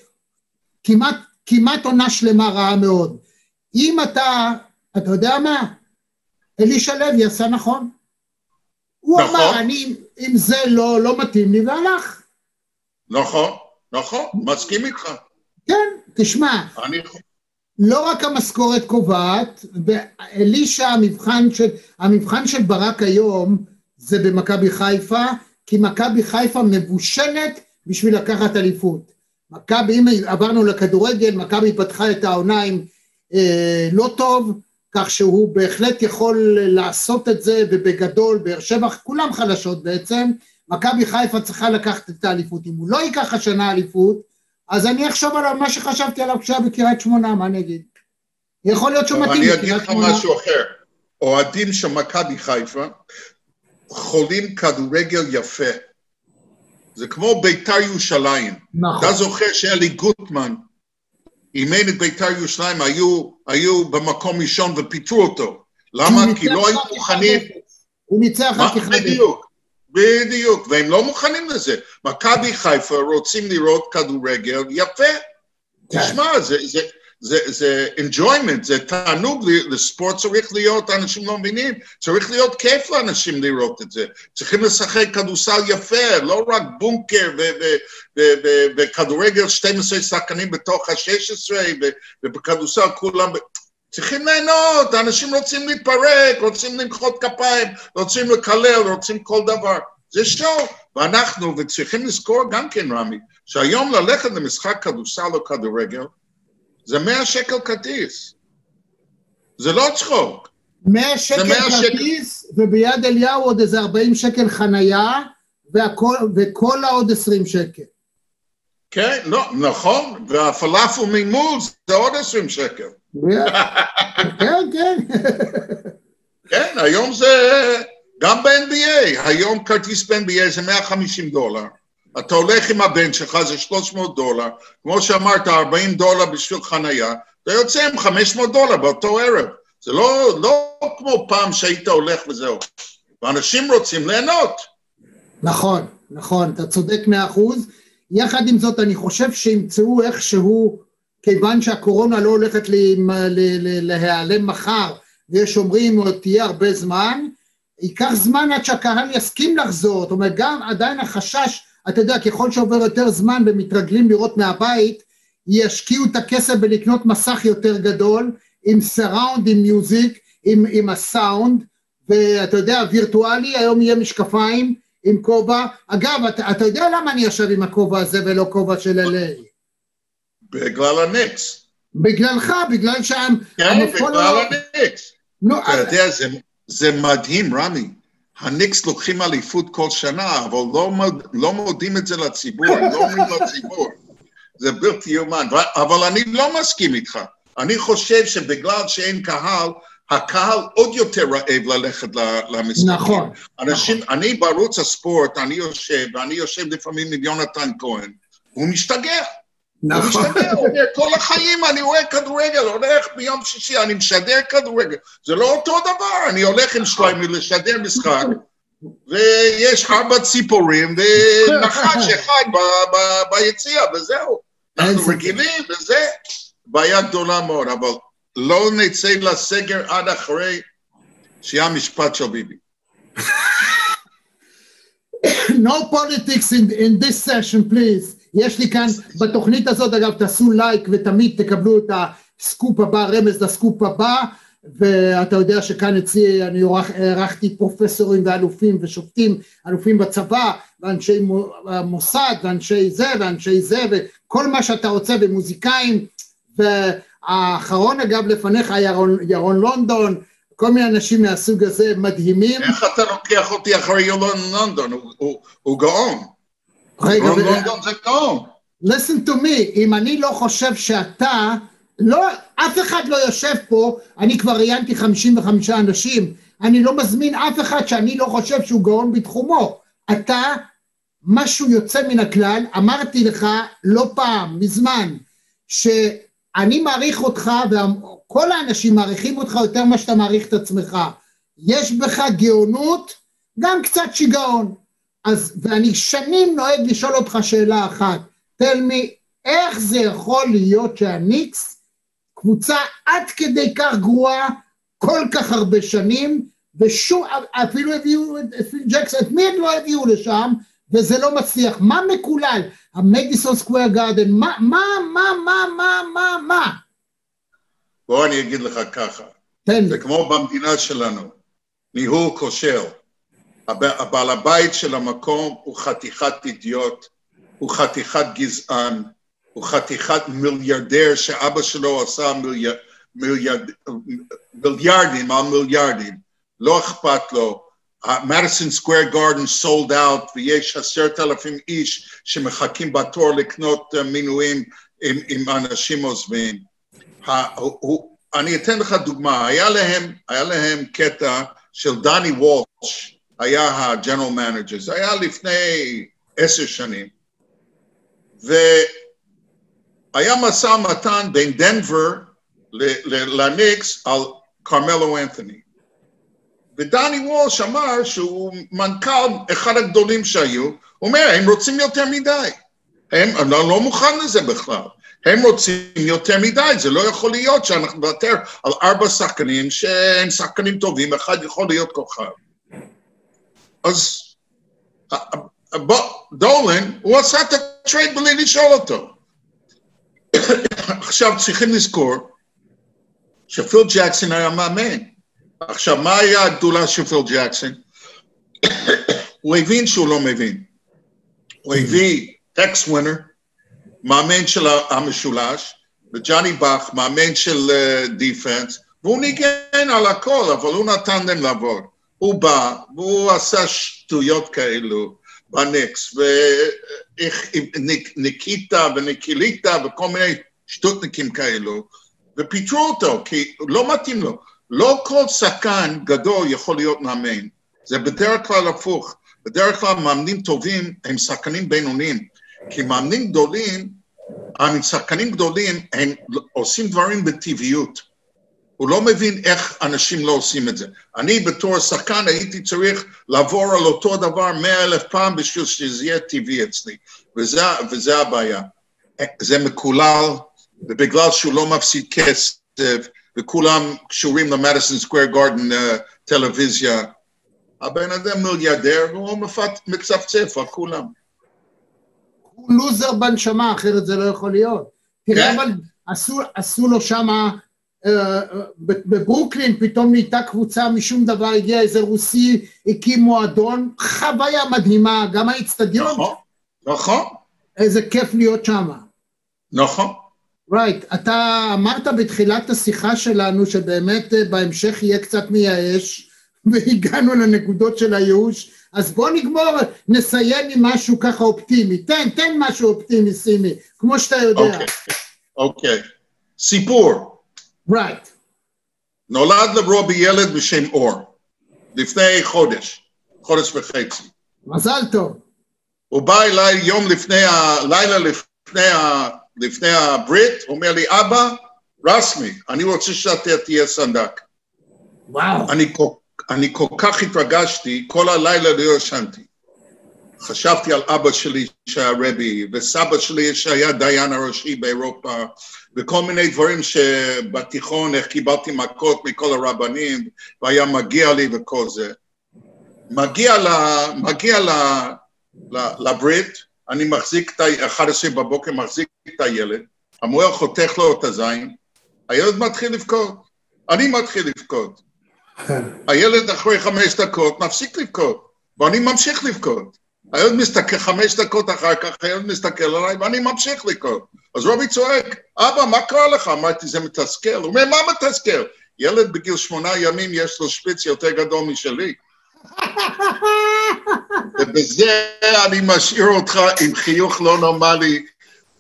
S1: כמעט, כמעט עונה שלמה רעה מאוד. אם אתה, אתה יודע מה? אלישע לוי עשה נכון. הוא
S2: נכון.
S1: אמר, אני, אם זה לא, לא מתאים לי, והלך.
S2: נכון, נכון, מסכים איתך.
S1: כן, תשמע,
S2: אני,
S1: לא רק המשכורת קובעת, ואלישע, המבחן של, המבחן של ברק היום זה במכבי חיפה, כי מכבי חיפה מבושלת בשביל לקחת אליפות. מכבי, אם עברנו לכדורגל, מכבי פתחה את העונה עם אה, לא טוב, כך שהוא בהחלט יכול לעשות את זה, ובגדול, באר שבע, כולם חלשות בעצם, מכבי חיפה צריכה לקחת את האליפות. אם הוא לא ייקח השנה אליפות, אז אני אחשוב על מה שחשבתי עליו כשהיה בקריית שמונה, מה אני אגיד? יכול להיות שהוא מתאים
S2: אני אגיד
S1: לקריית
S2: לך
S1: שמונה.
S2: משהו אחר. אוהדים של מכבי חיפה חולים כדורגל יפה. זה כמו ביתר ירושלים.
S1: נכון.
S2: אתה זוכר שאלי גוטמן אימן את ביתר ירושלים, היו, היו במקום ראשון ופיטרו אותו. למה? כי לא היו מוכנים...
S1: 1-0. הוא ניצח? רק אחד.
S2: בדיוק, בדיוק, והם לא מוכנים לזה. מכבי חיפה רוצים לראות כדורגל יפה.
S1: כן.
S2: תשמע, זה, זה, זה, זה enjoyment, זה תענוג, לספורט צריך להיות, אנשים לא מבינים, צריך להיות כיף לאנשים לראות את זה. צריכים לשחק כדורסל יפה, לא רק בונקר וכדורגל 12 שחקנים בתוך ה-16 ו- ובכדורסל כולם... צריכים ליהנות, אנשים רוצים להתפרק, רוצים למחוא כפיים, רוצים לקלל, רוצים כל דבר. זה שואו, ואנחנו, וצריכים לזכור גם כן, רמי, שהיום ללכת למשחק כדורסל או כדורגל, זה 100 שקל כרטיס. זה לא צחוק.
S1: 100 שקל
S2: 100 שקל.
S1: כרטיס, וביד אליהו עוד איזה 40 שקל חנייה, והכל, וכל העוד 20 שקל.
S2: כן, לא, נכון, והפלאפל ממול זה עוד 20 שקל.
S1: כן, כן.
S2: כן, היום זה, גם ב-NBA, היום כרטיס ב-NBA זה 150 דולר. אתה הולך עם הבן שלך, זה 300 דולר, כמו שאמרת, 40 דולר בשביל חנייה, אתה יוצא עם 500 דולר באותו ערב. זה לא, לא כמו פעם שהיית הולך וזהו. ואנשים רוצים ליהנות.
S1: כיוון שהקורונה לא הולכת להיעלם מחר, ויש אומרים עוד תהיה הרבה זמן, ייקח זמן עד שהקהל יסכים לחזור, זאת אומרת גם עדיין החשש, אתה יודע, ככל שעובר יותר זמן ומתרגלים לראות מהבית, ישקיעו את הכסף בלקנות מסך יותר גדול, עם סראונד, עם מיוזיק, עם, עם הסאונד, ואתה יודע, וירטואלי, היום יהיה משקפיים עם כובע. אגב, אתה, אתה יודע למה אני יושב עם הכובע הזה ולא כובע של LA?
S2: בגלל הניקס.
S1: בגללך, בגלל שהם...
S2: כן, בגלל הניקס.
S1: נו,
S2: אתה יודע, זה, זה מדהים, רמי. הניקס לוקחים אליפות כל שנה, אבל לא, לא מודים את זה לציבור, לא אומרים לציבור. זה בלתי יאומן. אבל אני לא מסכים איתך. אני חושב שבגלל שאין קהל, הקהל עוד יותר רעב ללכת למשחקים.
S1: נכון.
S2: אנשים, אני בערוץ הספורט, אני יושב, ואני יושב לפעמים עם יונתן כהן, הוא משתגע. הוא
S1: נכון.
S2: משתגע, הוא אומר, כל החיים אני רואה כדורגל, הולך ביום שישי, אני משדר כדורגל. זה לא אותו דבר, אני הולך עם שליימי לשדר משחק, ויש ארבע ציפורים ונחש אחד ביציע, וזהו. אנחנו. רגילים, וזה בעיה גדולה מאוד, אבל לא נצא לסגר עד אחרי שיהיה המשפט של ביבי.
S1: no politics in, in this session, please. יש לי כאן, בתוכנית הזאת, אגב, תעשו לייק ותמיד תקבלו את הסקופ הבא, רמז לסקופ הבא, ואתה יודע שכאן אצלי אני הערכתי פרופסורים ואלופים ושופטים, אלופים בצבא, ואנשי מו- מוסד, ואנשי זה, ואנשי זה, וכל מה שאתה רוצה, ומוזיקאים, והאחרון אגב לפניך, ירון, ירון לונדון, כל מיני אנשים מהסוג הזה מדהימים.
S2: איך אתה לוקח אותי אחרי יולון לונדון? הוא- הוא- הוא גאון.
S1: רגע,
S2: יולון
S1: ו-
S2: לונדון זה גאון.
S1: listen to me, אם אני לא חושב שאתה, לא, אף אחד לא יושב פה, אני כבר ראיינתי 55 אנשים, אני לא מזמין אף אחד שאני לא חושב שהוא גאון בתחומו. אתה, משהו יוצא מן הכלל, אמרתי לך לא פעם, מזמן, שאני מעריך אותך, וכל האנשים מעריכים אותך יותר ממה שאתה מעריך את עצמך. יש בך גאונות, גם קצת שיגעון. אז, ואני שנים נוהג לשאול אותך שאלה אחת, tell me, איך זה יכול להיות שהניקס, קבוצה עד כדי כך גרועה, כל כך הרבה שנים, ושום, אפילו הביאו את פיל ג'קסון, את מי הם לא הביאו לשם, וזה לא מצליח. מה מקולל? המדיסון סקוויר גארדן, מה, מה, מה, מה, מה, מה, מה?
S2: בוא אני אגיד לך ככה,
S1: תן לי.
S2: זה כמו במדינה שלנו, ניהול כושל. הב- הבעל הבית של המקום הוא חתיכת אידיוט, הוא חתיכת גזען, הוא חתיכת מיליארדר שאבא שלו עשה מיליאר, מיליארד, מיליארדים על מיליארדים, לא אכפת לו. מדיסון סקוויר גארדן סולד אאוט ויש עשרת אלפים איש שמחכים בתור לקנות אה, מינויים אם, אם אנשים עוזבים. אני אתן לך דוגמה, היה להם, היה להם קטע של דוני וולש, היה ה general manager, זה היה לפני עשר שנים, והיה משא ומתן בין דנבר לניקס על קרמלו אנתוני. ודוני וולש אמר שהוא מנכ"ל אחד הגדולים שהיו, הוא אומר, הם רוצים יותר מדי. הם, אני לא לא מוכן לזה בכלל. הם רוצים יותר מדי, זה לא יכול להיות שאנחנו נוותר על ארבע שחקנים שהם שחקנים טובים, אחד יכול להיות כוכב. אז בוא, דולן, הוא עשה את הטרייד בלי לשאול אותו. עכשיו צריכים לזכור שפיל ג'קסון היה מאמן. עכשיו, מה היה הגדולה של פיל ג'קסון? הוא הבין שהוא לא מבין. הוא הביא טקס ווינטר, מאמן של המשולש, וג'וני באך, מאמן של defense, והוא ניגן על הכל, אבל הוא נתן להם לעבוד. הוא בא, והוא עשה שטויות כאלו בניקס, וניקיטה ונקיליטה וכל מיני שטותניקים כאלו, ופיטרו אותו, כי לא מתאים לו. לא כל שחקן גדול יכול להיות מאמן. זה בדרך כלל הפוך. בדרך כלל מאמנים טובים הם שחקנים בינוניים. כי מאמנים גדולים, שחקנים גדולים, הם עושים דברים בטבעיות. הוא לא מבין איך אנשים לא עושים את זה. אני בתור שחקן הייתי צריך לעבור על אותו דבר מאה אלף פעם בשביל שזה יהיה טבעי אצלי, וזה, וזה הבעיה. זה מקולל, ובגלל שהוא לא מפסיד כסף, וכולם קשורים למדיסון סקוויר גורדן טלוויזיה, הבן אדם מיליארדר והוא מפת, מצפצף על כולם.
S1: הוא לוזר בנשמה, אחרת זה לא יכול להיות. תראה,
S2: כן.
S1: אבל עשו, לו שמה, אה, בברוקלין פתאום נהייתה קבוצה משום דבר, הגיע איזה רוסי, הקים מועדון, חוויה מדהימה, גם האיצטדיון,
S2: נכון, נכון,
S1: איזה כיף להיות שמה.
S2: נכון.
S1: רייט, right. אתה אמרת בתחילת השיחה שלנו שבאמת אה, בהמשך יהיה קצת מייאש, והגענו לנקודות של הייאוש, אז בוא נגמור, נסיים עם משהו ככה אופטימי. תן, תן משהו אופטימי, סימי, כמו שאתה יודע.
S2: אוקיי, אוקיי. סיפור.
S1: רייט.
S2: נולד לרובי ילד בשם אור, לפני חודש, חודש וחצי.
S1: מזל טוב.
S2: הוא בא אליי יום לפני, ה... לילה לפני, ה... לפני הברית, הוא אומר לי, אבא, רסמי, אני רוצה שאתה תהיה סנדק.
S1: וואו.
S2: אני כל, אני כל כך התרגשתי, כל הלילה לא ישנתי. חשבתי על אבא שלי שהיה רבי, וסבא שלי שהיה דיין הראשי באירופה, וכל מיני דברים שבתיכון, איך קיבלתי מכות מכל הרבנים, והיה מגיע לי וכל זה. מגיע, ל, מגיע ל, ל, לברית, אני מחזיק את ה... 11 בבוקר מחזיק את הילד, המורה חותך לו את הזין, הילד מתחיל לבכות, אני מתחיל לבכות. הילד אחרי חמש דקות מפסיק לבכות, ואני ממשיך לבכות. הילד מסתכל, חמש דקות אחר כך, הילד מסתכל עליי ואני ממשיך לבכות. אז רובי צועק, אבא, מה קרה לך? אמרתי, זה מתסכל. הוא אומר, מה מתסכל? ילד בגיל שמונה ימים יש לו שפיץ יותר גדול משלי. ובזה אני משאיר אותך עם חיוך לא נורמלי,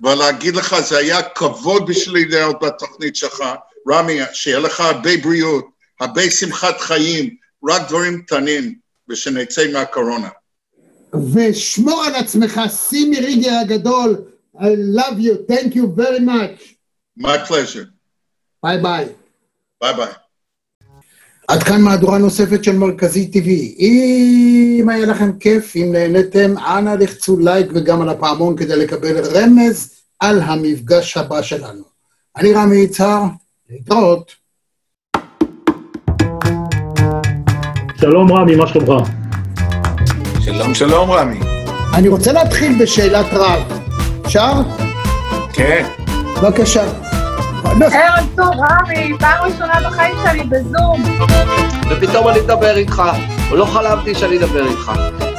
S2: ולהגיד לך, זה היה כבוד בשבילי להיות בתוכנית שלך. רמי, שיהיה לך הרבה בריאות, הרבה שמחת חיים, רק דברים קטנים, ושנצא מהקורונה.
S1: ושמור על עצמך, סימי ריגר הגדול, I love you, thank you very much.
S2: My pleasure.
S1: ביי ביי.
S2: ביי ביי.
S1: עד כאן מהדורה נוספת של מרכזי TV. אם היה לכם כיף, אם נהניתם, אנא לחצו לייק וגם על הפעמון כדי לקבל רמז על המפגש הבא שלנו. אני רמי יצהר, להתראות.
S8: שלום רמי, מה שלומך?
S11: שלום, שלום, רמי.
S1: אני רוצה להתחיל בשאלת רב. אפשר?
S11: כן.
S1: בבקשה.
S12: ערב טוב, רמי, פעם ראשונה בחיים שלי בזום.
S5: ופתאום אני אדבר איתך, לא חלמתי שאני אדבר איתך.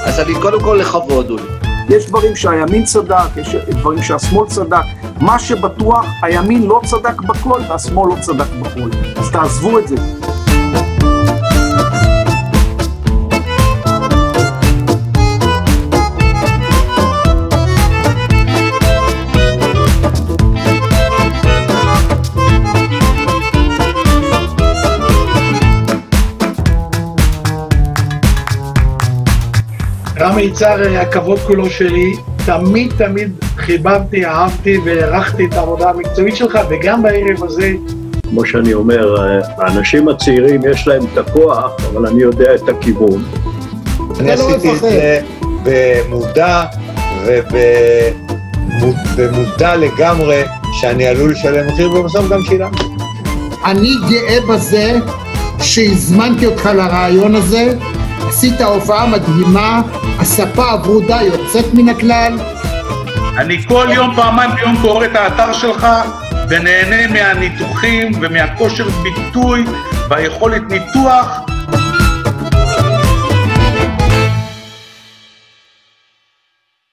S5: אז אני קודם כל לכבוד, אולי.
S13: יש דברים שהימין צדק, יש דברים שהשמאל צדק. מה שבטוח, הימין לא צדק בכל והשמאל לא צדק בכל. אז תעזבו את זה.
S3: רמי יצהר, הכבוד כולו שלי, תמיד תמיד חיבבתי, אהבתי והערכתי את העבודה המקצועית שלך, וגם בערב הזה.
S8: כמו שאני אומר, האנשים הצעירים יש להם את הכוח, אבל אני יודע את הכיוון.
S9: אני עשיתי את זה במודע ובמודע לגמרי שאני עלול לשלם מחיר, ובסוף גם שילמתי.
S1: אני גאה בזה שהזמנתי אותך לרעיון הזה, עשית הופעה מדהימה, הספה הברודה יוצאת מן הכלל.
S10: אני כל יום, פעמיים ביום קורא את האתר שלך ונהנה מהניתוחים ומהכושר ביטוי והיכולת ניתוח